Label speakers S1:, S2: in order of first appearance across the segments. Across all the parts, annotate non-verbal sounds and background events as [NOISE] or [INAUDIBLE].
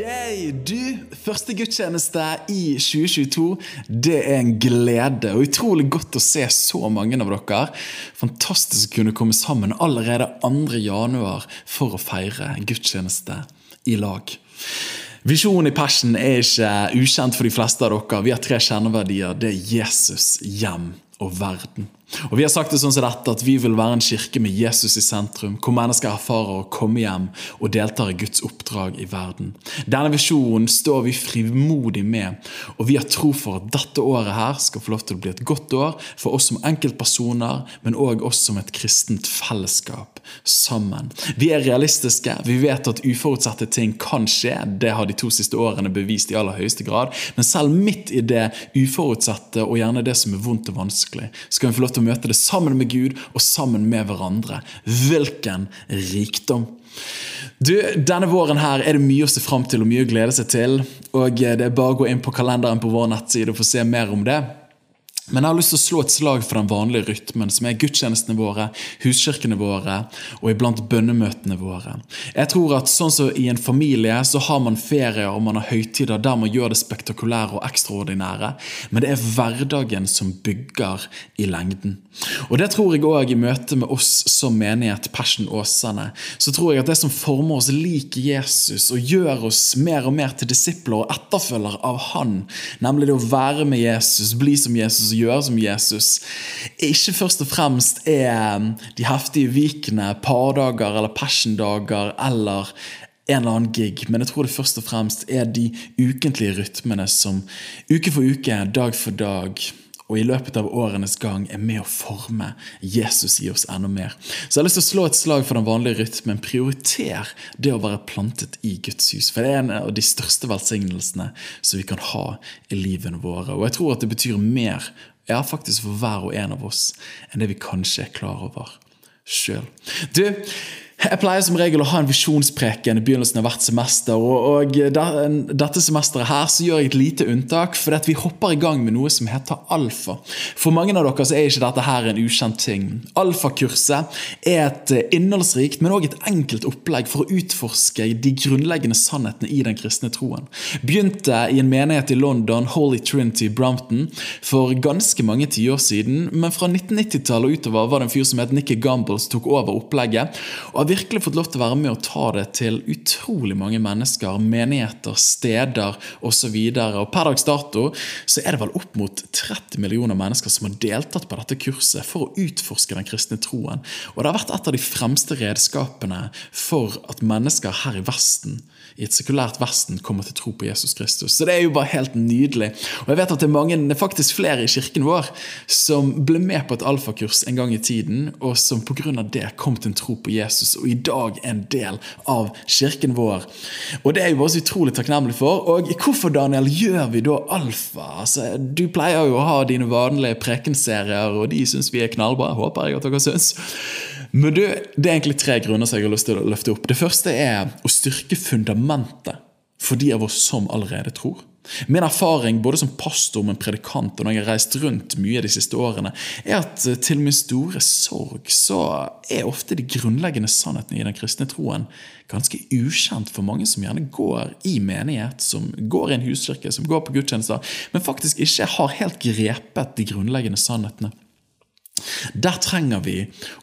S1: Yay! Du, første gudstjeneste i 2022. Det er en glede og utrolig godt å se så mange av dere. Fantastisk å kunne komme sammen allerede 2. januar for å feire gudstjeneste i lag. Visjonen i Passion er ikke ukjent for de fleste av dere. Vi har tre kjerneverdier. Det er Jesus, hjem og verden. Og Vi har sagt det sånn som dette at vi vil være en kirke med Jesus i sentrum, hvor mennesker erfarer å komme hjem og deltar i Guds oppdrag i verden. Denne visjonen står vi frimodig med, og vi har tro for at dette året her skal få lov til å bli et godt år for oss som enkeltpersoner, men òg oss som et kristent fellesskap sammen. Vi er realistiske, vi vet at uforutsette ting kan skje, det har de to siste årene bevist i aller høyeste grad, men selv midt i det uforutsette og gjerne det som er vondt og vanskelig, skal vi få lov til å møte det sammen med Gud og sammen med hverandre. Hvilken rikdom! Du, Denne våren her er det mye å se fram til og mye å glede seg til. og Det er bare å gå inn på kalenderen på vår nettside og få se mer om det. Men jeg har lyst til å slå et slag for den vanlige rytmen, som er gudstjenestene våre, huskirkene våre og iblant bønnemøtene våre. Jeg tror at sånn som I en familie så har man ferier og man har høytider der man gjør det spektakulære og ekstraordinære, men det er hverdagen som bygger i lengden. Og Det tror jeg òg i møte med oss som menighet Passion Åsane. Så tror jeg at det som former oss lik Jesus og gjør oss mer og mer til disipler og etterfølger av Han, nemlig det å være med Jesus, bli som Jesus og gjøre som Jesus, ikke først og fremst er um, de heftige vikene, pardager eller passiondager eller en eller annen gig, men jeg tror det først og fremst er de ukentlige rytmene som uke for uke, dag for dag og i løpet av årenes gang er med å forme Jesus i oss enda mer. Så jeg har lyst til å slå et slag for den vanlige rytmen. Prioriter det å være plantet i Guds hus. For det er en av de største velsignelsene som vi kan ha i livene våre. Og jeg tror at det betyr mer ja, faktisk for hver og en av oss enn det vi kanskje er klar over sjøl. Du, jeg pleier som regel å ha en visjonspreken i begynnelsen av hvert semester. og, og Dette semesteret her så gjør jeg et lite unntak, for vi hopper i gang med noe som heter alfa. For mange av dere så er ikke dette her en ukjent ting. Alfakurset er et innholdsrikt, men også et enkelt opplegg for å utforske de grunnleggende sannhetene i den kristne troen. Begynte i en menighet i London, Holy Trinity Brompton, for ganske mange tiår siden. Men fra 1990-tallet og utover var det en fyr som het Nikki Gumbles tok over opplegget. og virkelig fått lov til å være med og ta det til utrolig mange mennesker, menigheter, steder osv. Per dags dato så er det vel opp mot 30 millioner mennesker som har deltatt på dette kurset for å utforske den kristne troen. Og det har vært et av de fremste redskapene for at mennesker her i Vesten i et sekulært Vesten kommer til tro på Jesus Kristus. Så det er jo bare helt nydelig. Og jeg vet at det er mange, faktisk flere i kirken vår som ble med på et alfakurs en gang i tiden, og som pga. det kom til en tro på Jesus, og i dag en del av kirken vår. Og det er jo bare utrolig takknemlig for. Og hvorfor, Daniel, gjør vi da alfa? Altså, du pleier jo å ha dine vanlige prekenserier, og de syns vi er knallbra. Håper jeg at dere syns. Men du, Det er egentlig tre grunner som jeg har lyst til å løfte opp. Det første er å styrke fundamentet for de av oss som allerede tror. Min erfaring både som pastor og predikant og når jeg har reist rundt mye de siste årene, er at eh, til min store sorg så er ofte de grunnleggende sannhetene i den kristne troen ganske ukjent for mange som gjerne går i menighet, som går i en huskirke, som går på gudstjenester, men faktisk ikke har helt grepet de grunnleggende sannhetene. Der trenger vi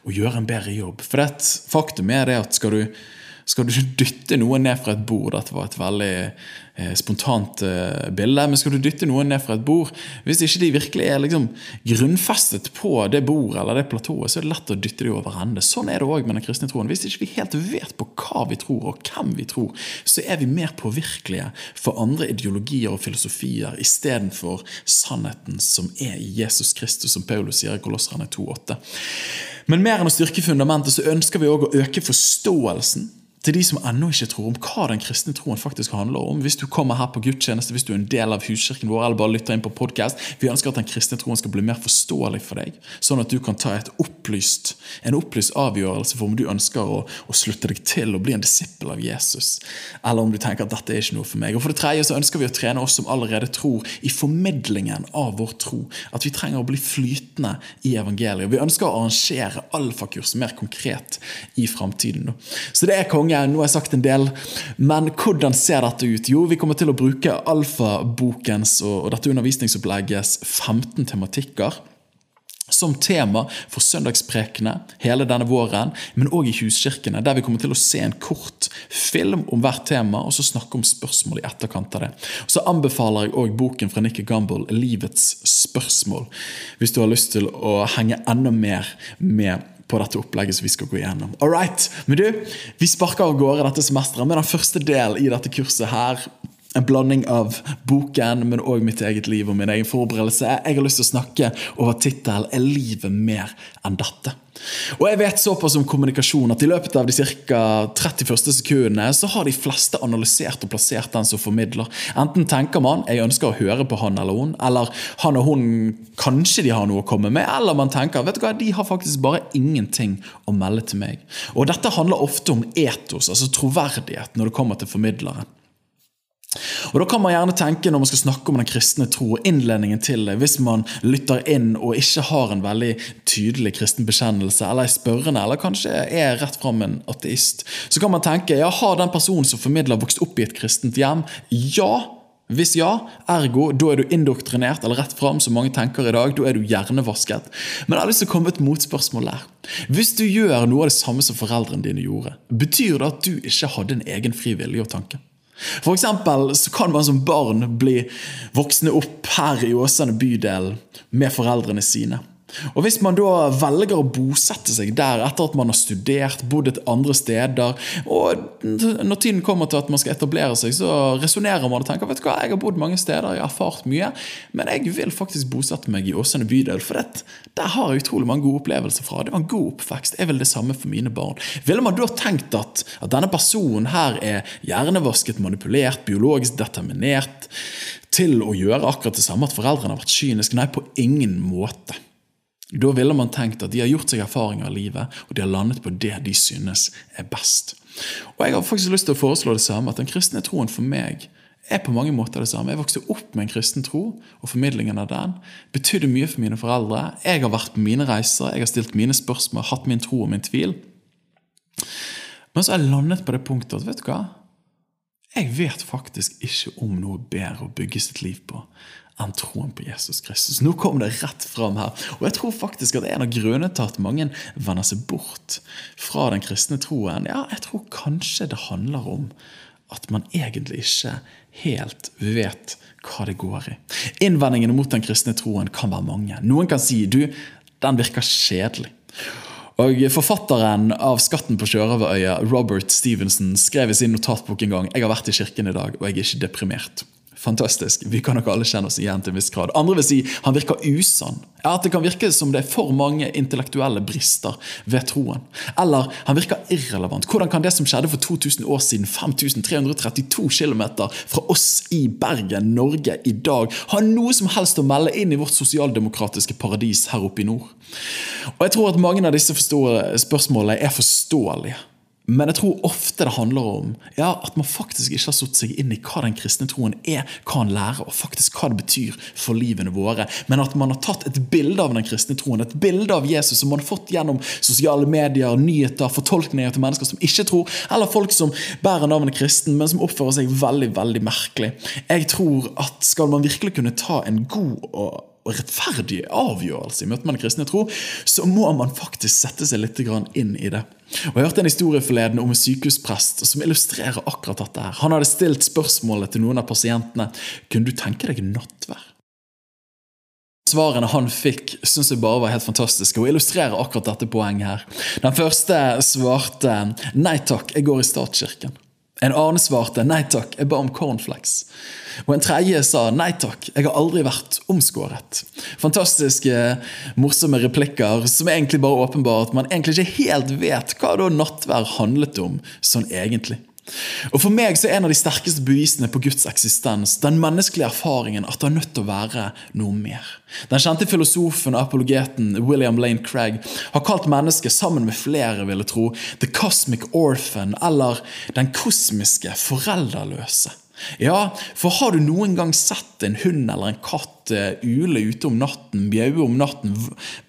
S1: å gjøre en bedre jobb. For det, faktum er det at skal du, skal du [LAUGHS] dytte noe ned fra et bord Dette var et veldig spontant eh, bilde. Men skal du dytte noen ned fra et bord, hvis ikke de virkelig er liksom grunnfestet på det bordet eller det platået, så er det lett å dytte de over ende. Sånn er det òg med den kristne troen. Hvis ikke vi helt vet på hva vi tror, og hvem vi tror, så er vi mer påvirkelige for andre ideologier og filosofier istedenfor sannheten som er i Jesus Kristus, som Paulus sier i Kolosserne 2,8. Men mer enn å styrke fundamentet, så ønsker vi òg å øke forståelsen til de som ennå ikke tror om hva den kristne troen faktisk handler om. Hvis du kommer her på gudstjeneste, hvis du er en del av huskirken vår, eller bare lytter inn på podcast, Vi ønsker at den kristne troen skal bli mer forståelig for deg, sånn at du kan ta opplyst, en opplyst avgjørelse for om du ønsker å, å, slutte deg til og bli en disippel av Jesus, eller om du tenker at dette er ikke noe for meg. Og For det tredje så ønsker vi å trene oss som allerede tror, i formidlingen av vår tro. At vi trenger å bli flytende i evangeliet. Vi ønsker å arrangere alfakurs mer konkret i framtiden. Så det er konge nå har jeg sagt en del. Men hvordan ser dette ut? Jo, vi kommer til å bruke alfabokens og dette undervisningsoppleggets 15 tematikker som tema for søndagsprekene hele denne våren, men òg i huskirkene, der vi kommer til å se en kort film om hvert tema, og så snakke om spørsmål i etterkant av det. Og Så anbefaler jeg òg boken fra Nikki Gumbel, 'Livets spørsmål', hvis du har lyst til å henge enda mer med på dette opplegget som vi skal gå gjennom. All right, men du, Vi sparker av gårde dette semesteret med den første del i dette kurset her. En blanding av boken, men òg mitt eget liv og min egen forberedelse. Jeg har lyst til å snakke over tittelen 'Er livet mer enn dette'? Og jeg vet såpass om kommunikasjon at i løpet av de ca. 30 første sekundene så har de fleste analysert og plassert den som formidler. Enten tenker man 'jeg ønsker å høre på han eller hun', eller 'han og hun kanskje de har noe å komme med', eller man tenker 'vet du hva, de har faktisk bare ingenting å melde til meg'. Og Dette handler ofte om etos, altså troverdighet, når det kommer til formidleren. Og Da kan man gjerne tenke når man skal snakke om den kristne tro og innledningen til det, hvis man lytter inn og ikke har en veldig tydelig kristen bekjennelse, eller er spørrende, eller kanskje er rett fram en ateist, så kan man tenke ja, har den personen som formidler, vokst opp i et kristent hjem? Ja. Hvis ja, ergo da er du indoktrinert eller rett fram, som mange tenker i dag. Da er du hjernevasket. Men jeg har lyst til å komme et motspørsmål der. Hvis du gjør noe av det samme som foreldrene dine gjorde, betyr det at du ikke hadde en egen fri vilje og tanke? For eksempel så kan man som barn bli voksne opp her i Åsane bydel med foreldrene sine. Og Hvis man da velger å bosette seg der etter at man har studert, bodd et andre steder, og når tiden kommer til at man skal etablere seg, så resonnerer man og tenker vet du hva, jeg har bodd mange steder, jeg har erfart mye, men jeg vil faktisk bosette meg i Åsane bydel, for det, der har jeg utrolig mange gode opplevelser fra. Det var en god oppvekst. Jeg vil det samme for mine barn. Ville man da tenkt at, at denne personen her er hjernevasket, manipulert, biologisk determinert til å gjøre akkurat det samme, at foreldrene har vært kyniske? Nei, på ingen måte. Da ville man tenkt at de har gjort seg erfaringer av livet, og de har landet på det de synes er best. Og Jeg har faktisk lyst til å foreslå det samme, at den kristne troen for meg er på mange måter det samme. Jeg vokste opp med en kristen tro, og formidlingen av den betydde mye for mine foreldre. Jeg har vært på mine reiser, jeg har stilt mine spørsmål, hatt min tro og min tvil. Men så har jeg landet på det punktet at vet du hva? Jeg vet faktisk ikke om noe bedre å bygge sitt liv på enn troen på Jesus Kristus. Nå kom det rett fram her. Og jeg tror faktisk at en av grunnene til at mange vender seg bort fra den kristne troen, ja, jeg tror kanskje det handler om at man egentlig ikke helt vet hva det går i. Innvendingene mot den kristne troen kan være mange. Noen kan si du, den virker kjedelig. Og Forfatteren av 'Skatten på sjørøverøya', Robert Stevenson, skrev i sin notatbok en gang 'Jeg har vært i kirken i dag, og jeg er ikke deprimert' fantastisk. Vi kan nok alle kjenne oss igjen til en viss grad. Andre vil si han virker usann. Ja, At det kan virke som det er for mange intellektuelle brister ved troen. Eller han virker irrelevant. Hvordan kan det som skjedde for 2000 år siden, 5332 km fra oss i Bergen, Norge, i dag, ha noe som helst å melde inn i vårt sosialdemokratiske paradis her oppe i nord? Og jeg tror at mange av disse spørsmålene er forståelige. Men jeg tror ofte det handler om ja, at man faktisk ikke har satt seg inn i hva den kristne troen er, hva han lærer, og faktisk hva det betyr for livene våre. Men at man har tatt et bilde av den kristne troen, et bilde av Jesus som man har fått gjennom sosiale medier, nyheter, fortolkninger til mennesker som ikke tror, eller folk som bærer navnet kristen, men som oppfører seg veldig, veldig merkelig. Jeg tror at skal man virkelig kunne ta en god og og rettferdig avgjørelse i møte med den kristne tro, så må man faktisk sette seg litt inn i det. Og Jeg hørte en historie forleden om en sykehusprest som illustrerer akkurat dette. her. Han hadde stilt spørsmålet til noen av pasientene kunne du tenke deg nattverd. Svarene han fikk, syns jeg bare var helt fantastiske og illustrerer akkurat dette poenget. her. Den første svarte nei takk, jeg går i statskirken. En annen svarte nei takk, jeg ba om cornflakes. Og en tredje sa nei takk, jeg har aldri vært omskåret. Fantastiske, morsomme replikker som egentlig bare åpenbart at man egentlig ikke helt vet hva da nattvær handlet om sånn egentlig. Og For meg så er en av de sterkeste bevisene på Guds eksistens den menneskelige erfaringen at det er nødt til å være noe mer. Den kjente filosofen og apologeten William Lane Craig har kalt mennesket, sammen med flere, vil jeg tro, the cosmic orphan, eller den kosmiske foreldreløse. Ja, for har du noen gang sett en hund eller en katt uh, ule ute om natten, bjaue om natten,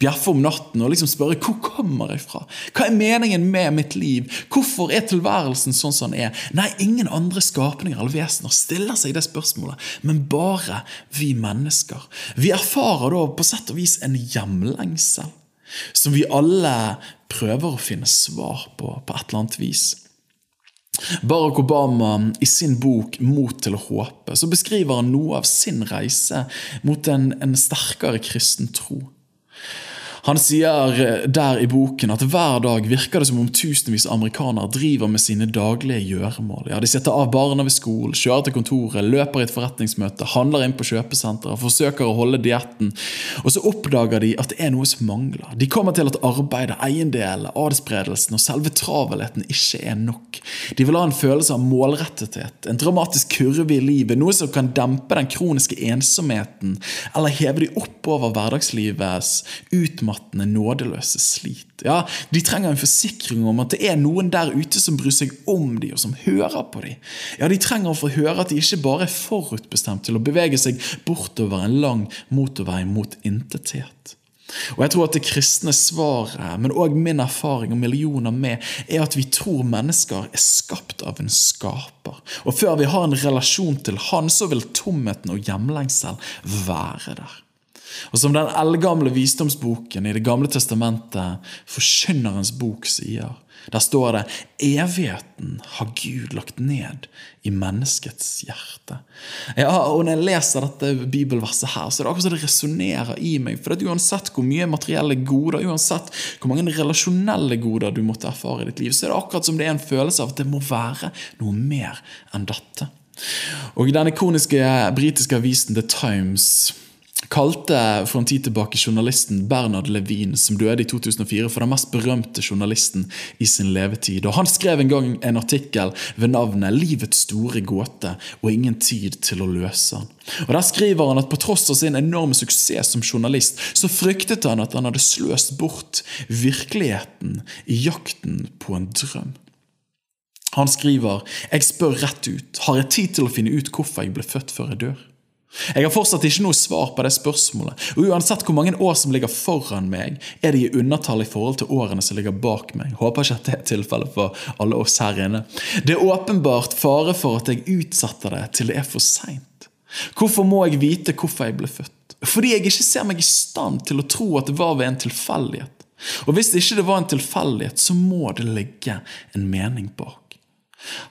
S1: bjeffe om natten og liksom spørre hvor kommer jeg fra? Hva er meningen med mitt liv? Hvorfor er tilværelsen sånn som den er? Nei, ingen andre skapninger eller vesener stiller seg det spørsmålet, men bare vi mennesker. Vi erfarer da på sett og vis en hjemlengsel som vi alle prøver å finne svar på på et eller annet vis. Barack Obama i sin bok 'Mot til å håpe' så beskriver han noe av sin reise mot en, en sterkere kristen tro. Han sier eh, der i boken at hver dag virker det som om tusenvis av amerikanere driver med sine daglige gjøremål. Ja, de setter av barna ved skolen, kjører til kontoret, løper i et forretningsmøte, handler inn på kjøpesenteret, forsøker å holde dietten. Og så oppdager de at det er noe som mangler. De kommer til at arbeidet, eiendeler, adelspredelsen og selve travelheten ikke er nok. De vil ha en følelse av målrettethet, en dramatisk kurve i livet, noe som kan dempe den kroniske ensomheten, eller heve de opp over hverdagslivets utmattelse utmattende, nådeløse slit. Ja, De trenger en forsikring om at det er noen der ute som bryr seg om dem, og som hører på dem. Ja, De trenger å få høre at de ikke bare er forutbestemt til å bevege seg bortover en lang motorvei mot intethet. Og jeg tror at Det kristne svaret, men òg min erfaring og millioner med, er at vi tror mennesker er skapt av en skaper. Og før vi har en relasjon til Han, så vil tomheten og hjemlengsel være der. Og som den eldgamle visdomsboken i Det gamle testamentet, Forkynnerens bok, sier, der står det evigheten har Gud lagt ned i menneskets hjerte. Ja, og Når jeg leser dette bibelverset, her, så er det akkurat som det resonnerer i meg. For Uansett hvor mye materielle goder, uansett hvor mange relasjonelle goder du måtte erfare i ditt liv, så er det akkurat som det er en følelse av at det må være noe mer enn dette. Og i den ikoniske britiske avisen The Times kalte for en tid tilbake journalisten Bernard Levin, som døde i 2004, for den mest berømte journalisten i sin levetid. Og Han skrev en gang en artikkel ved navnet 'Livets store gåte og ingen tid til å løse den'. Og Der skriver han at på tross av sin enorme suksess som journalist, så fryktet han at han hadde sløst bort virkeligheten i jakten på en drøm. Han skriver 'Jeg spør rett ut, har jeg tid til å finne ut hvorfor jeg ble født før jeg dør'? Jeg har fortsatt ikke noe svar på det spørsmålet, og uansett hvor mange år som ligger foran meg, er de i undertall i forhold til årene som ligger bak meg. Håper ikke at det er tilfellet for alle oss her inne. Det er åpenbart fare for at jeg utsetter det til det er for seint. Hvorfor må jeg vite hvorfor jeg ble født? Fordi jeg ikke ser meg i stand til å tro at det var ved en tilfeldighet. Og hvis det ikke var en tilfeldighet, så må det ligge en mening bak.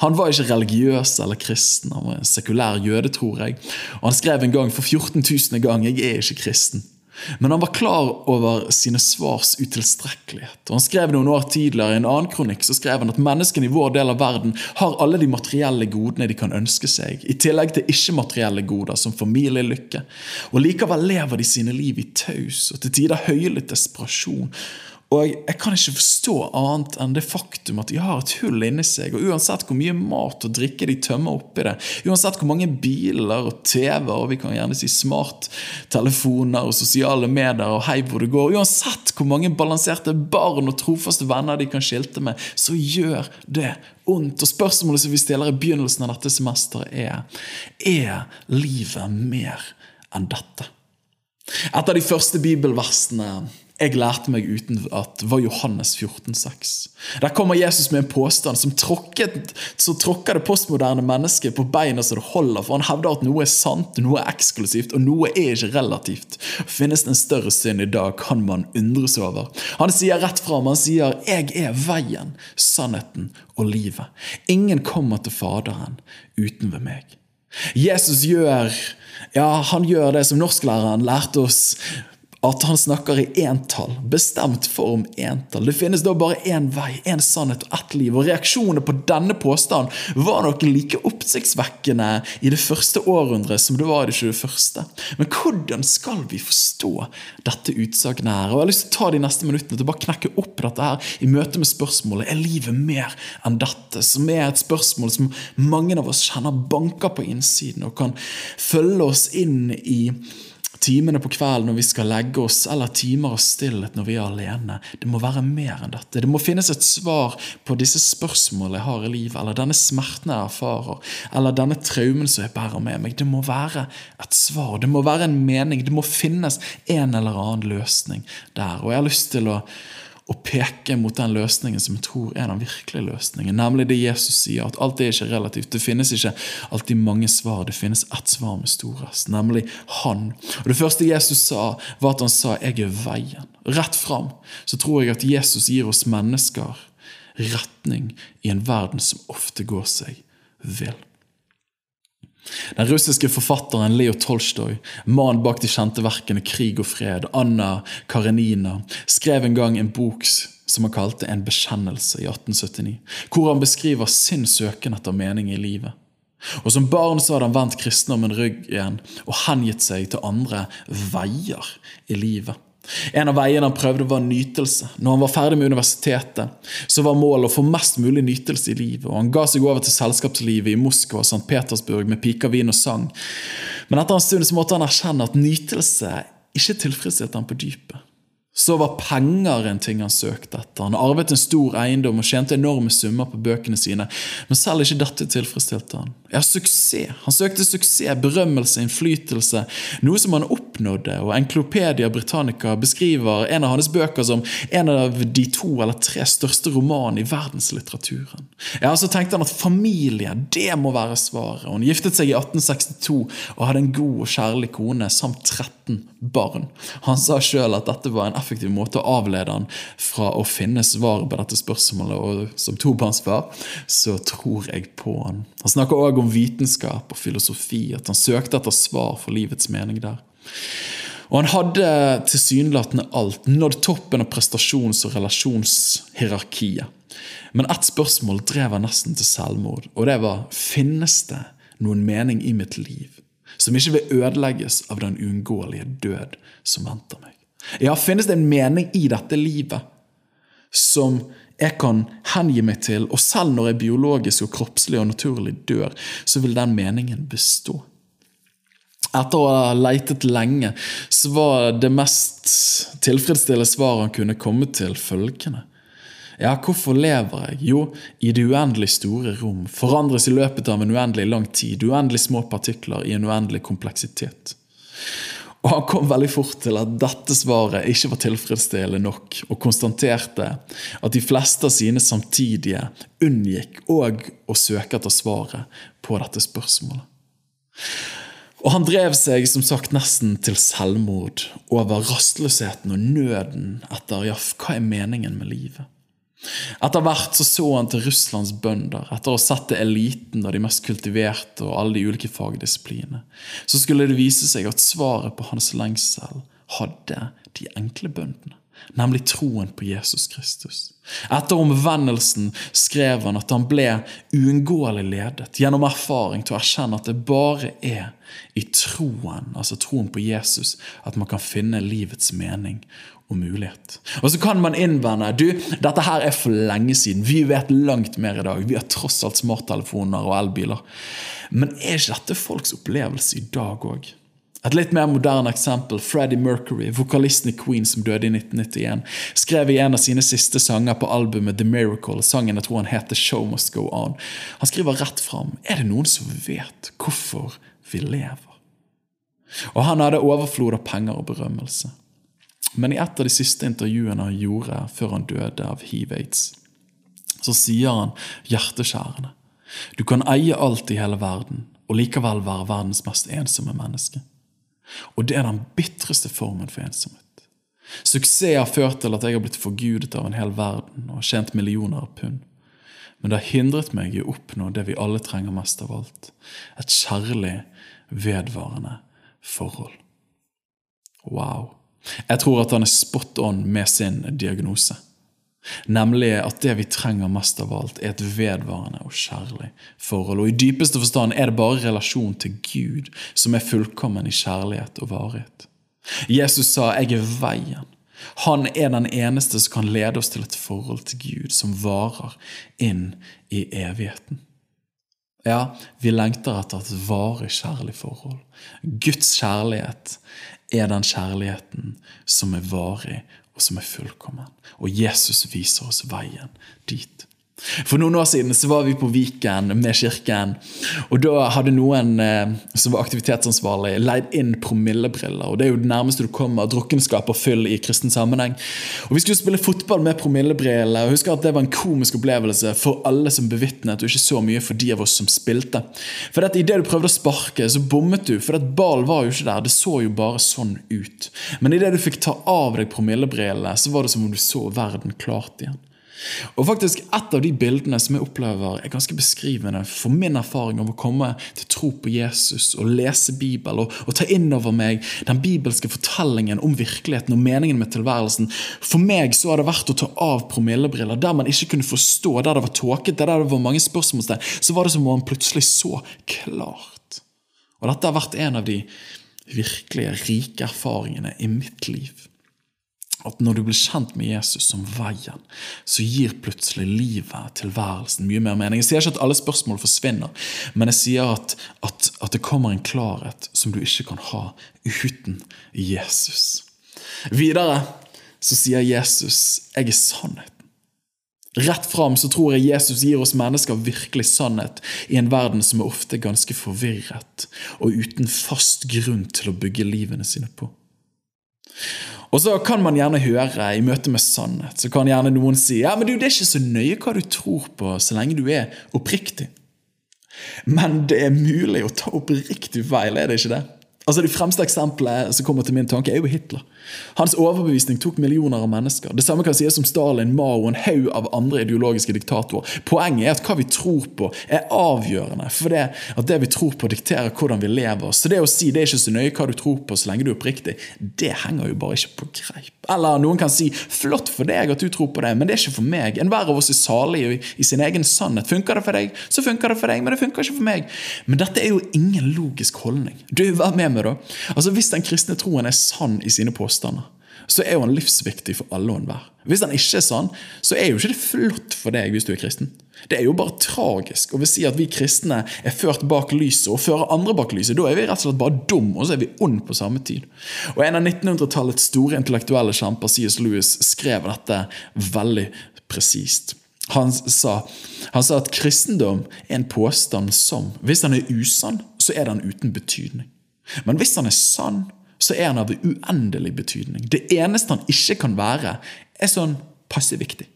S1: Han var ikke religiøs eller kristen, han var en sekulær jøde, tror jeg. Og han skrev en gang for 14 000. gang 'Jeg er ikke kristen'. Men han var klar over sine svars utilstrekkelighet. Og Han skrev noen år tidligere i en annen kronikk så skrev han at menneskene i vår del av verden har alle de materielle godene de kan ønske seg, i tillegg til ikke-materielle goder som familielykke. Og Likevel lever de sine liv i taus og til tider høylytt desperasjon. Og jeg kan ikke forstå annet enn det faktum at de har et hull inni seg. Og uansett hvor mye mat og drikke de tømmer oppi det, uansett hvor mange biler og TV og vi kan gjerne si smarttelefoner og sosiale medier og hei hvor det går, uansett hvor mange balanserte barn og trofaste venner de kan skilte med, så gjør det ondt. Og spørsmålet som vi stiller i begynnelsen av dette semesteret, er er livet mer enn dette? Et av de første bibelversene jeg lærte meg uten at var Johannes 14, 14,6. Der kommer Jesus med en påstand som tråkket, så tråkker det postmoderne mennesket på beina så det holder, for han hevder at noe er sant, noe er eksklusivt, og noe er ikke relativt. Finnes det en større synd i dag, kan man undres over. Han sier rett fram, han sier 'Jeg er veien, sannheten og livet'. Ingen kommer til Faderen uten ved meg. Jesus gjør ja, han gjør det som norsklæreren lærte oss at han snakker i entall, bestemt form entall. Det finnes da bare én vei, én sannhet og ett liv. Og reaksjonene på denne påstanden var nok like oppsiktsvekkende i det første århundret som det var i det 21. Men hvordan skal vi forstå dette utsagnet her? Og Jeg har lyst til å ta de neste minuttene til å bare knekke opp dette her i møte med spørsmålet er livet mer enn dette, som er et spørsmål som mange av oss kjenner banker på innsiden og kan følge oss inn i timene på kvelden når vi skal legge oss, eller timer av stillhet når vi er alene. Det må være mer enn dette. Det må finnes et svar på disse spørsmålene jeg har i livet, eller denne smerten jeg erfarer, eller denne traumen som jeg bærer med meg. Det må være et svar, det må være en mening, det må finnes en eller annen løsning der. Og jeg har lyst til å å peke mot den løsningen som jeg tror er den virkelige løsningen. Nemlig det Jesus sier, at alt er ikke relativt. Det finnes ikke alltid mange svar. Det finnes ett svar med storest, nemlig Han. Og Det første Jesus sa, var at han sa 'Jeg er veien'. Rett fram så tror jeg at Jesus gir oss mennesker retning i en verden som ofte går seg vill. Den russiske forfatteren Leo Tolstoy, mannen bak de kjente verkene 'Krig og fred', Anna Karenina, skrev en gang en bok som han kalte 'En bekjennelse' i 1879, hvor han beskriver sin søken etter mening i livet. Og Som barn så hadde han vendt kristendommen ryggen og hengitt seg til andre veier i livet. En av veiene han prøvde, var nytelse. Når han var ferdig med universitetet, så var målet å få mest mulig nytelse i livet. og Han ga seg over til selskapslivet i Moskva og St. Petersburg med piker, vin og sang. Men etter en stund så måtte han erkjenne at nytelse ikke tilfredsstilte han på dypet så var penger en ting han søkte etter. Han arvet en stor eiendom og tjente enorme summer på bøkene sine. Men selv ikke dette tilfredsstilte han. Ja, suksess. Han søkte suksess, berømmelse, innflytelse. Noe som han oppnådde. Og Enklopedia Britannica beskriver en av hans bøker som en av de to eller tre største romanene i verdenslitteraturen. Ja, Så tenkte han at familie, det må være svaret. Hun giftet seg i 1862 og hadde en god og kjærlig kone samt 13 barn. Han sa sjøl at dette var en effektiv måte å avlede han fra å finne svaret på dette spørsmålet, og som tobarnsfar så tror jeg på han. Han snakker òg om vitenskap og filosofi, at han søkte etter svar for livets mening der. Og han hadde tilsynelatende alt, nådd toppen av prestasjons- og relasjonshierarkiet. Men ett spørsmål drev han nesten til selvmord, og det var finnes det noen mening i mitt liv som ikke vil ødelegges av den uunngåelige død som venter meg. Ja, finnes det en mening i dette livet som jeg kan hengi meg til, og selv når jeg biologisk og kroppslig og naturlig dør, så vil den meningen bestå. Etter å ha leitet lenge, så var det mest tilfredsstillende svaret han kunne komme til, følgende. Ja, hvorfor lever jeg? Jo, i det uendelig store rom, forandres i løpet av en uendelig lang tid, uendelig små partikler i en uendelig kompleksitet. Og Han kom veldig fort til at dette svaret ikke var tilfredsstillende nok, og konstaterte at de fleste av sine samtidige unngikk òg å søke etter svaret på dette spørsmålet. Og Han drev seg som sagt nesten til selvmord over rastløsheten og nøden etter ja, hva er meningen med livet. Etter hvert så, så han til Russlands bønder, etter å ha sett eliten og de mest kultiverte og alle de ulike fagdisiplinene. Så skulle det vise seg at svaret på hans lengsel hadde de enkle bøndene nemlig troen på Jesus Kristus. Etter omvendelsen skrev han at han ble uunngåelig ledet gjennom erfaring til å erkjenne at det bare er i troen, altså troen på Jesus, at man kan finne livets mening og mulighet. Og Så kan man innvende du, dette her er for lenge siden. Vi vet langt mer i dag. Vi har tross alt smarttelefoner og elbiler. Men er ikke dette folks opplevelse i dag òg? Et litt mer moderne eksempel. Freddie Mercury, vokalisten i Queen som døde i 1991, skrev i en av sine siste sanger på albumet The Miracle, sangen jeg tror han heter Show Must Go On. Han skriver rett fram Er det noen som vet hvorfor vi lever? Og han hadde overflod av penger og berømmelse. Men i et av de siste intervjuene han gjorde før han døde av hiv-aids, så sier han hjerteskjærende Du kan eie alt i hele verden og likevel være verdens mest ensomme menneske. Og det er den bitreste formen for ensomhet. Suksess har ført til at jeg har blitt forgudet av en hel verden og tjent millioner av pund. Men det har hindret meg i å oppnå det vi alle trenger mest av alt et kjærlig, vedvarende forhold. Wow. Jeg tror at han er spot on med sin diagnose. Nemlig at det vi trenger mest av alt, er et vedvarende og kjærlig forhold. Og i dypeste forstand er det bare relasjon til Gud som er fullkommen i kjærlighet og varighet. Jesus sa 'Jeg er veien'. Han er den eneste som kan lede oss til et forhold til Gud som varer inn i evigheten. Ja, vi lengter etter et varig kjærlig forhold. Guds kjærlighet er den kjærligheten som er varig og som er fullkommen. Og Jesus viser oss veien dit. For noen år siden så var vi på Viken med kirken. og Da hadde noen eh, som var aktivitetsansvarlig, leid inn promillebriller. og Det er jo det nærmeste du kommer drukkenskap og fyll i kristen sammenheng. Og Vi skulle spille fotball med promillebriller. og husker at Det var en komisk opplevelse for alle som bevitnet, og ikke så mye for de av oss som spilte. For at Idet du prøvde å sparke, så bommet du, for at ballen var jo ikke der. Det så jo bare sånn ut. Men idet du fikk ta av deg promillebrillene, så var det som om du så verden klart igjen. Og faktisk Et av de bildene som jeg opplever er ganske beskrivende for min erfaring av å komme til tro på Jesus og lese Bibel og, og ta inn over meg den bibelske fortellingen om virkeligheten og meningen med tilværelsen. For meg så har det vært å ta av promillebriller der man ikke kunne forstå, der det var tåkete, der det var mange spørsmålstegn. Så var det som om man plutselig så klart. Og dette har vært en av de virkelige rike erfaringene i mitt liv at når du blir kjent med Jesus som veien, så gir plutselig livet, tilværelsen, mye mer mening. Jeg sier ikke at alle spørsmål forsvinner, men jeg sier at, at, at det kommer en klarhet som du ikke kan ha uten Jesus. Videre så sier Jesus 'Jeg er sannheten'. Rett fram så tror jeg Jesus gir oss mennesker virkelig sannhet i en verden som er ofte ganske forvirret og uten fast grunn til å bygge livene sine på. Og så kan man gjerne høre i møte med sannhet så kan gjerne noen si ja, men du, det er ikke så nøye hva du tror på, så lenge du er oppriktig. Men det er mulig å ta oppriktig feil, er det ikke det? Altså Det fremste eksempelet som kommer til min tanke, er jo Hitler. Hans overbevisning tok millioner av mennesker. Det samme kan sies om Stalin, Mao og en haug av andre ideologiske diktatorer. Poenget er at hva vi tror på, er avgjørende. For det at det vi tror på, dikterer hvordan vi lever. Så det å si det er ikke så nøye hva du tror på, så lenge du er oppriktig, det henger jo bare ikke på greip. Eller noen kan si 'flott for deg at du tror på det', men det er ikke for meg. Enhver av oss er salig i, sin egen sannhet. Funker det for deg, så funker det for deg, men det funker ikke for meg. Men dette er jo ingen logisk holdning. Du, vær med meg, da. Altså, Hvis den kristne troen er sann i sine påstander, så er jo han livsviktig for alle og enhver. Hvis han ikke er sann, så er jo ikke det flott for deg hvis du er kristen. Det er jo bare tragisk å si at vi kristne er ført bak lyset og fører andre bak lyset. Da er vi rett og slett bare dum, og så er vi ond på samme tid. Og En av 1900-tallets store intellektuelle kjemper, C.S. Lewis, skrev dette veldig presist. Han sa, han sa at kristendom er en påstand som, hvis den er usann, så er den uten betydning. Men hvis han er sann, så er han av uendelig betydning. Det eneste han ikke kan være, er sånn passe viktig.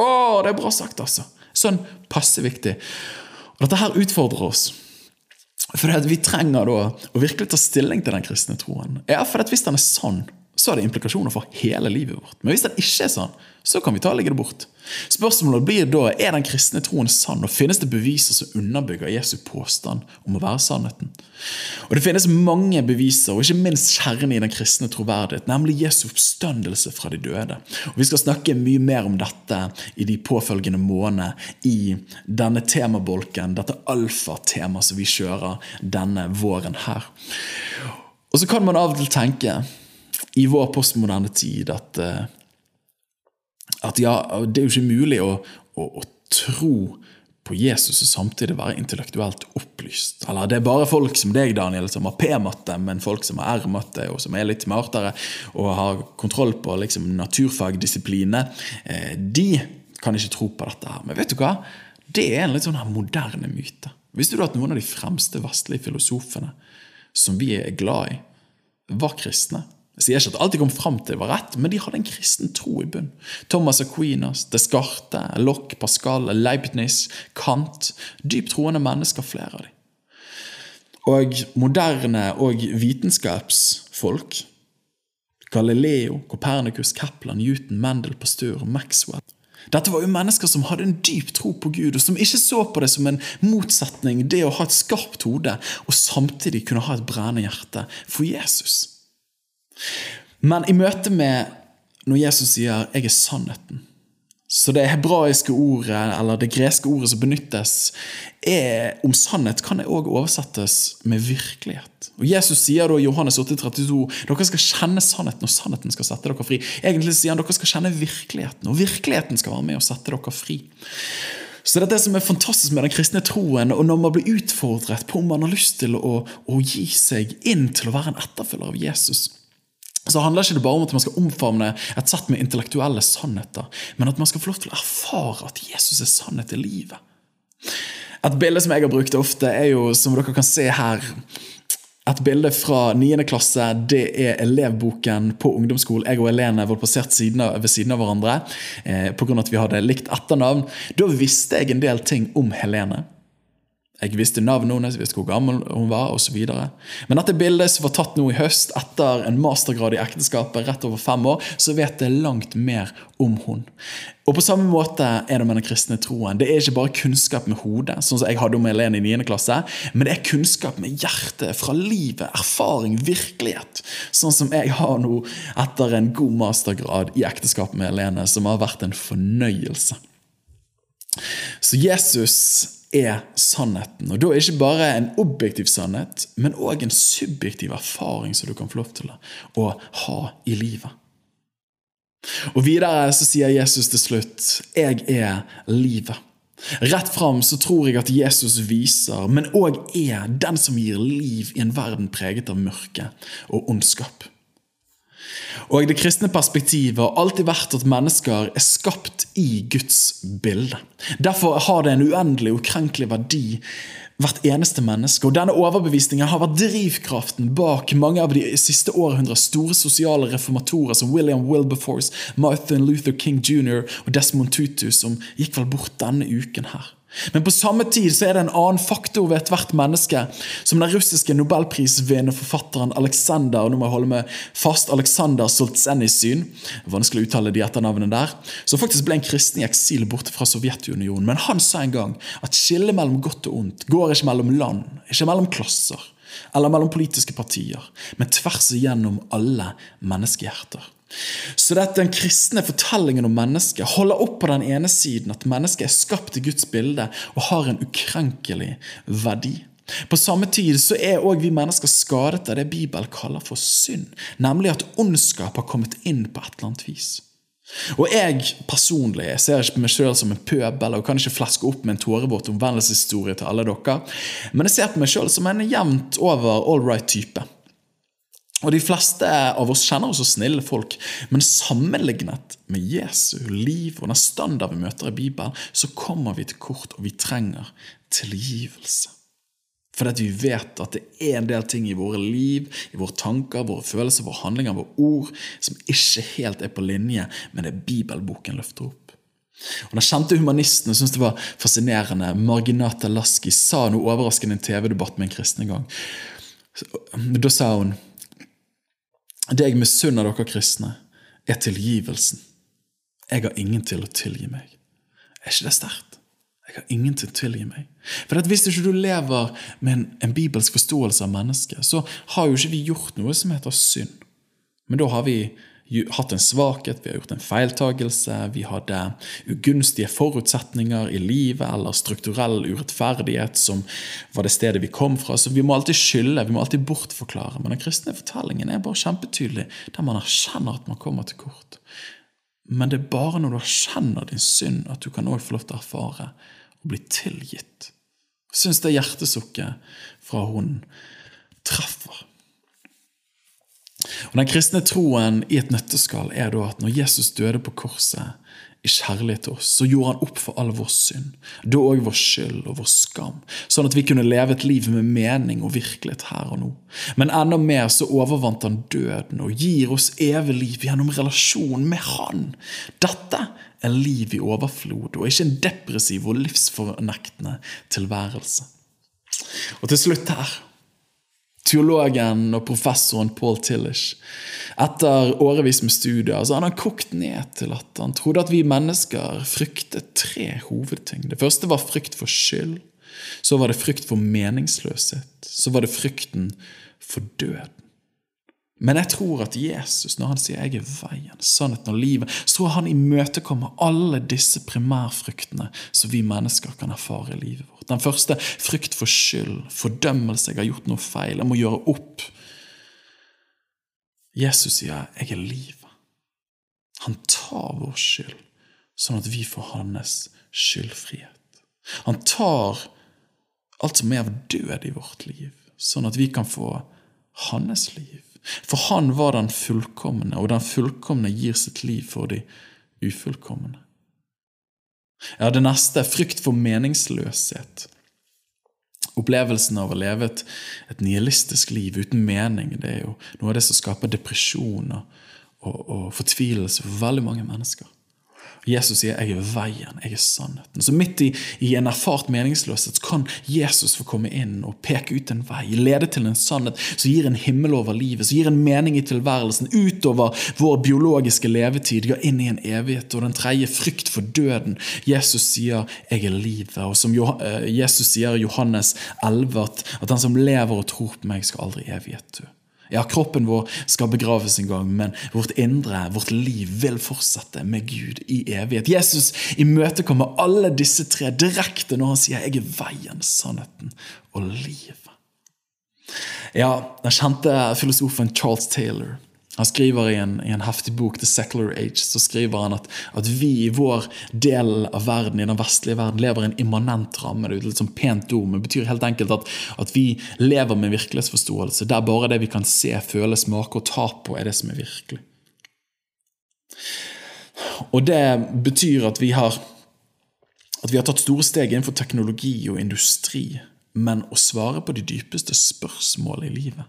S1: Å, det er bra sagt, altså! Sånn passe viktig. Og Dette her utfordrer oss. For vi trenger da å virkelig ta stilling til den kristne troen. Ja, for Hvis den er sann, så har det implikasjoner for hele livet vårt. Men hvis den ikke er sann, så kan vi ta og legge det bort. Spørsmålet blir da er den kristne troen sann, og finnes det beviser som underbygger Jesu påstand om å være sannheten. Og Det finnes mange beviser, og ikke minst kjernen i den kristne troverdighet, nemlig Jesu oppstandelse fra de døde. Og Vi skal snakke mye mer om dette i de påfølgende månedene i denne temabolken, dette alfatemaet som vi kjører denne våren her. Og så kan man av og til tenke i vår postmoderne tid at, eh, at ja, det er jo ikke mulig å, å, å, tro på Jesus og samtidig være intellektuelt opplyst. Eller det er bare folk som deg, Daniel, som har P-matte, men folk som har R-matte, og som er litt smartere og har kontroll på liksom, naturfagdisiplinene, eh, de kan ikke tro på dette her. Men vet du hva? Det er en litt sånn her moderne myte. Visste du at noen av de fremste vestlige filosofene som vi er glad i, var kristne? Jeg sier ikke at alt de kom fram til, var rett, men de hadde en kristen tro i bunn. Thomas Aquinas, Descartes, Locke, Pascal, Leibniz, Kant Dypt troende mennesker, flere av dem. Og moderne og vitenskapsfolk Galileo, Copernicus, Kaplan, Newton, Mendel, Pasteur Maxwell. Dette var jo mennesker som hadde en dyp tro på Gud, og som ikke så på det som en motsetning, det å ha et skarpt hode og samtidig kunne ha et brennende hjerte for Jesus. Men i møte med når Jesus sier 'jeg er sannheten', så det hebraiske ordet, eller det greske ordet som benyttes er, om sannhet, kan det òg oversettes med virkelighet. Og Jesus sier da i Johannes 8,32 dere skal kjenne sannheten, og sannheten skal sette dere fri. Egentlig sier han dere skal kjenne virkeligheten, og virkeligheten skal være med og sette dere fri. Så det er det som er fantastisk med den kristne troen, og når man blir utfordret på om man har lyst til å, å gi seg inn til å være en etterfølger av Jesus så handler ikke det bare om at man skal omfavne et sett med intellektuelle sannheter, men at man skal få lov til å erfare at Jesus er sannhet i livet. Et bilde som jeg har brukt ofte, er jo, som dere kan se her et bilde fra 9. klasse. Det er elevboken på ungdomsskolen. Jeg og Helene var plassert siden av, ved siden av hverandre eh, pga. at vi hadde likt etternavn. Da visste jeg en del ting om Helene. Jeg visste navnet hennes, visste hvor gammel hun var osv. Men dette bildet som var tatt nå i høst, etter en mastergrad i ekteskapet, rett over fem år, så vet jeg langt mer om hun. Og På samme måte er det med den kristne troen. Det er ikke bare kunnskap med hodet, sånn som jeg hadde om Helene i 9. klasse, men det er kunnskap med hjertet, fra livet, erfaring, virkelighet. Sånn som jeg har nå etter en god mastergrad i ekteskap med Helene, som har vært en fornøyelse. Så Jesus er sannheten. Og da er ikke bare en objektiv sannhet, men òg en subjektiv erfaring som du kan få lov til å ha i livet. Og Videre så sier Jesus til slutt 'Jeg er livet'. Rett fram så tror jeg at Jesus viser, men òg er den som gir liv i en verden preget av mørke og ondskap. Og Det kristne perspektivet har alltid vært at mennesker er skapt i Guds bilde. Derfor har det en uendelig ukrenkelig verdi hvert eneste menneske. Og Denne overbevisningen har vært drivkraften bak mange av de siste århundrers store sosiale reformatorer som William Wilberforce, Marthin Luther King jr. og Desmond Tutu, som gikk vel bort denne uken her. Men på samme tid så er det en annen faktor ved ethvert menneske, som den russiske nobelprisvinnende forfatteren Aleksander og nå må jeg holde med fast Aleksander Solzjenitsyn, vanskelig å uttale de etternavnene der, som faktisk ble en kristen i eksil borte fra Sovjetunionen. Men han sa en gang at skillet mellom godt og ondt går ikke mellom land, ikke mellom klasser eller mellom politiske partier, men tvers igjennom alle menneskehjerter. Så dette, den kristne fortellingen om mennesket holder opp på den ene siden at mennesket er skapt i Guds bilde og har en ukrenkelig verdi. På samme tid så er òg vi mennesker skadet av det Bibelen kaller for synd, nemlig at ondskap har kommet inn på et eller annet vis. Og jeg personlig jeg ser ikke på meg sjøl som en pøbel og kan ikke flaske opp med en tårevåt omvendelseshistorie til alle dere, men jeg ser på meg sjøl som en jevnt over all right type. Og De fleste av oss kjenner oss som snille folk, men sammenlignet med Jesu liv og den standard vi møter i Bibelen, så kommer vi til kort, og vi trenger tilgivelse. Fordi vi vet at det er en del ting i våre liv, i våre tanker, våre følelser, våre handlinger, våre ord, som ikke helt er på linje med det Bibelboken løfter opp. Og Den kjente humanisten syntes det var fascinerende. Marginata Lasky sa noe overraskende i en TV-debatt med en kristen en gang. Da sa hun det jeg misunner dere kristne, er tilgivelsen. Jeg har ingen til å tilgi meg. Er ikke det sterkt? Jeg har ingen til å tilgi meg. For Hvis ikke du lever med en, en bibelsk forståelse av mennesket, så har jo ikke vi gjort noe som heter synd. Men da har vi hatt en svakhet, vi har gjort en feiltagelse, vi hadde ugunstige forutsetninger i livet eller strukturell urettferdighet som var det stedet vi kom fra. Så vi må alltid skylde, vi må alltid bortforklare. Men den kristne fortellingen er bare kjempetydelig, der man erkjenner at man kommer til kort. Men det er bare når du erkjenner din synd, at du kan også få lov til å erfare og bli tilgitt. Jeg syns det hjertesukket fra hun treffer. Og Den kristne troen i et nøtteskall er da at når Jesus døde på korset i kjærlighet til oss, så gjorde han opp for all vår synd, da òg vår skyld og vår skam, sånn at vi kunne leve et liv med mening og virkelighet her og nå. Men enda mer så overvant han døden og gir oss evig liv gjennom relasjon med Han. Dette er liv i overflod, og ikke en depressiv og livsfornektende tilværelse. Og til slutt her teologen og professoren Paul Tillish. Etter årevis med studier så hadde han kokt ned til at han trodde at vi mennesker fryktet tre hovedting. Det første var frykt for skyld. Så var det frykt for meningsløshet. Så var det frykten for døden. Men jeg tror at Jesus, når han sier 'jeg er veien, sannheten og livet', så han imøtekommer alle disse primærfruktene som vi mennesker kan erfare i livet vårt. Den første frykt for skyld, fordømmelse, jeg har gjort noe feil, jeg må gjøre opp. Jesus sier 'jeg er livet'. Han tar vår skyld, sånn at vi får hans skyldfrihet. Han tar alt som er av død i vårt liv, sånn at vi kan få hans liv. For han var den fullkomne, og den fullkomne gir sitt liv for de ufullkomne. Ja, det neste er frykt for meningsløshet. Opplevelsen av å leve et, et nihilistisk liv uten mening det er jo noe av det som skaper depresjon og, og, og fortvilelse for veldig mange mennesker. Jesus sier 'jeg er veien, jeg er sannheten'. Så midt i, i en erfart meningsløshet kan Jesus få komme inn og peke ut en vei, lede til en sannhet som gir en himmel over livet, som gir en mening i tilværelsen utover vår biologiske levetid, går inn i en evighet. Og den tredje, frykt for døden. Jesus sier 'jeg er livet'. Og som eh, Jesus sier i Johannes 11, at, at den som lever og tror på meg, skal aldri evighet dø. Ja, kroppen vår skal begraves en gang, men vårt indre, vårt liv, vil fortsette med Gud i evighet. Jesus imøtekommer alle disse tre direkte når han sier 'Jeg er veien, sannheten og livet'. Ja, Den kjente filosofen Charles Taylor han skriver i en, i en, heftig bok, The Secular Age, så skriver han at, at, vi i vår del av verden, i den vestlige verden, lever i en immanent ramme. Det er litt sånn pent ord, men det betyr helt enkelt at, at vi lever med virkelighetsforståelse, der bare det vi kan se, føle, smake og ta på, er det som er virkelig. Og det betyr at vi har, at vi har tatt store steg innenfor teknologi og industri, men å svare på de dypeste spørsmålene i livet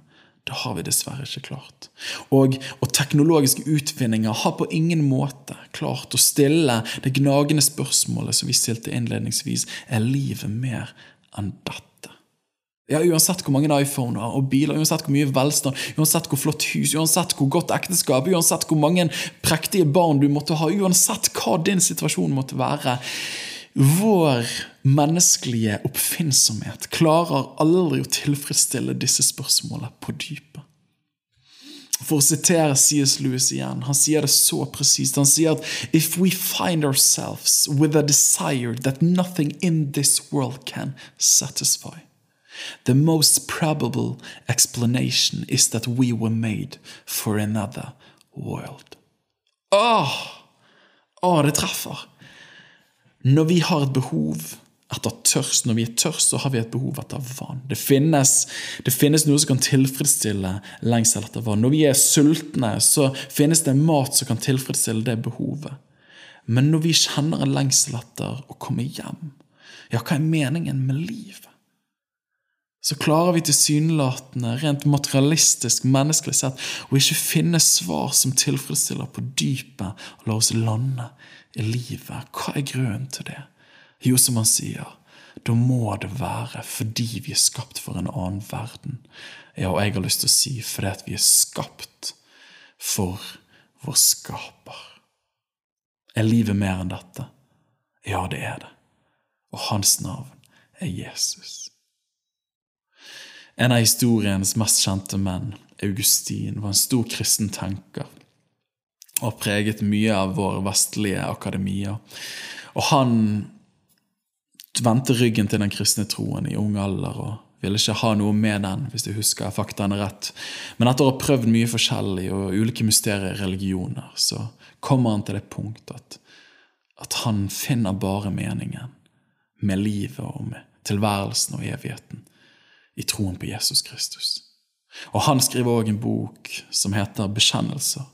S1: det har vi dessverre ikke klart. Og, og, teknologiske utvinninger har på ingen måte klart å stille det gnagende spørsmålet som vi stilte innledningsvis er livet mer enn dette? Ja, Uansett hvor mange iPhoner og biler, uansett hvor mye velstand, uansett hvor flott hus, uansett hvor godt ekteskap, uansett hvor mange prektige barn du måtte ha, uansett hva din situasjon måtte være, vår menneskelige oppfinnsomhet klarer aldri å tilfredsstille disse spørsmålene på dypet. For å sitere C.S. Lewis igjen, han sier det så presist. Han sier at if we find ourselves with a desire that nothing in this world can satisfy, the most probable explanation is that we were made for another world. Åh, åh det treffer! Når vi har et behov etter tørst, når vi er tørst, så har vi et behov etter vann. Det finnes, det finnes noe som kan tilfredsstille lengsel etter vann. Når vi er sultne, så finnes det mat som kan tilfredsstille det behovet. Men når vi kjenner en lengsel etter å komme hjem, ja, hva er meningen med livet? Så klarer vi tilsynelatende, rent materialistisk, menneskelig sett, å ikke finne svar som tilfredsstiller på dypet og lar oss lande i livet. Hva er grunnen til det? Jo, som han sier, da må det være fordi vi er skapt for en annen verden. Ja, og jeg har lyst til å si fordi at vi er skapt for vår skaper. Er livet mer enn dette? Ja, det er det. Og hans navn er Jesus. En av historiens mest kjente menn, Augustin, var en stor kristen tenker og preget mye av våre vestlige akademier. Og han vendte ryggen til den kristne troen i ung alder og ville ikke ha noe med den, hvis du husker faktaene rett. Men etter å ha prøvd mye forskjellig og ulike mysterier i religioner, så kommer han til det punkt at, at han finner bare meningen med livet og med tilværelsen og evigheten i troen på Jesus Kristus. Og Han skriver òg en bok som heter Bekjennelser.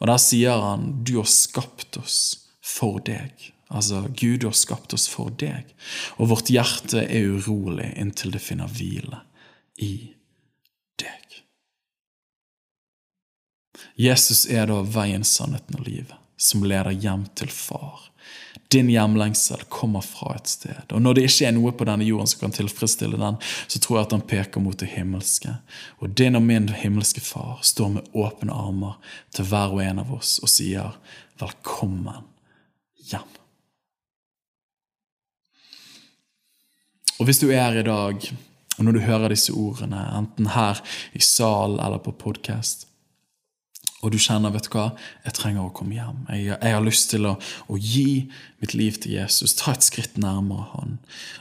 S1: Og Der sier han du har skapt oss for deg. Altså, Gud du har skapt oss for deg, og vårt hjerte er urolig inntil det finner hvile i deg. Jesus er da veien, sannheten og livet, som leder hjem til Far. Din hjemlengsel kommer fra et sted. Og når det ikke er noe på denne jorden som kan tilfredsstille den, så tror jeg at han peker mot det himmelske. Og din og min himmelske far står med åpne armer til hver og en av oss og sier velkommen hjem. Og hvis du er her i dag, og når du hører disse ordene, enten her i sal eller på podkast, og du kjenner vet du hva, jeg trenger å komme hjem. Jeg, jeg har lyst til å, å, gi mitt liv til Jesus. Ta et skritt nærmere Han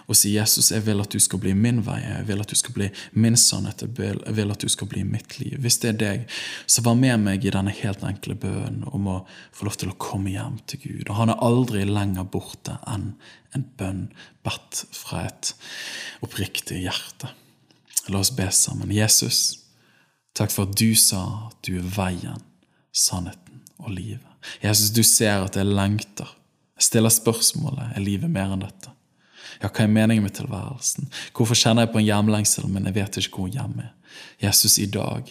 S1: og si Jesus, jeg vil at du skal bli min vei. Jeg vil at du skal bli min sannhet. Jeg vil at du skal bli mitt liv. Hvis det er deg, så vær med meg i denne helt enkle bønnen om å få lov til å komme hjem til Gud. Og Han er aldri lenger borte enn en bønn bedt fra et oppriktig hjerte. La oss be sammen. Jesus, takk for at du sa at du er veien sannheten og livet. Jesus, du ser at jeg lengter. Jeg stiller spørsmålet er livet mer enn dette. Ja, hva er meningen med tilværelsen? Hvorfor kjenner jeg på en hjemlengsel, men jeg vet ikke hvor hjemme er? Jesus, i dag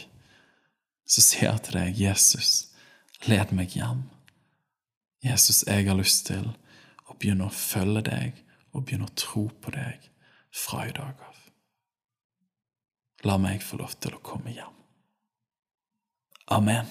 S1: så sier jeg til deg, Jesus, led meg hjem. Jesus, jeg har lyst til å begynne å følge deg og begynne å tro på deg fra i dag av. La meg få lov til å komme hjem. Amen.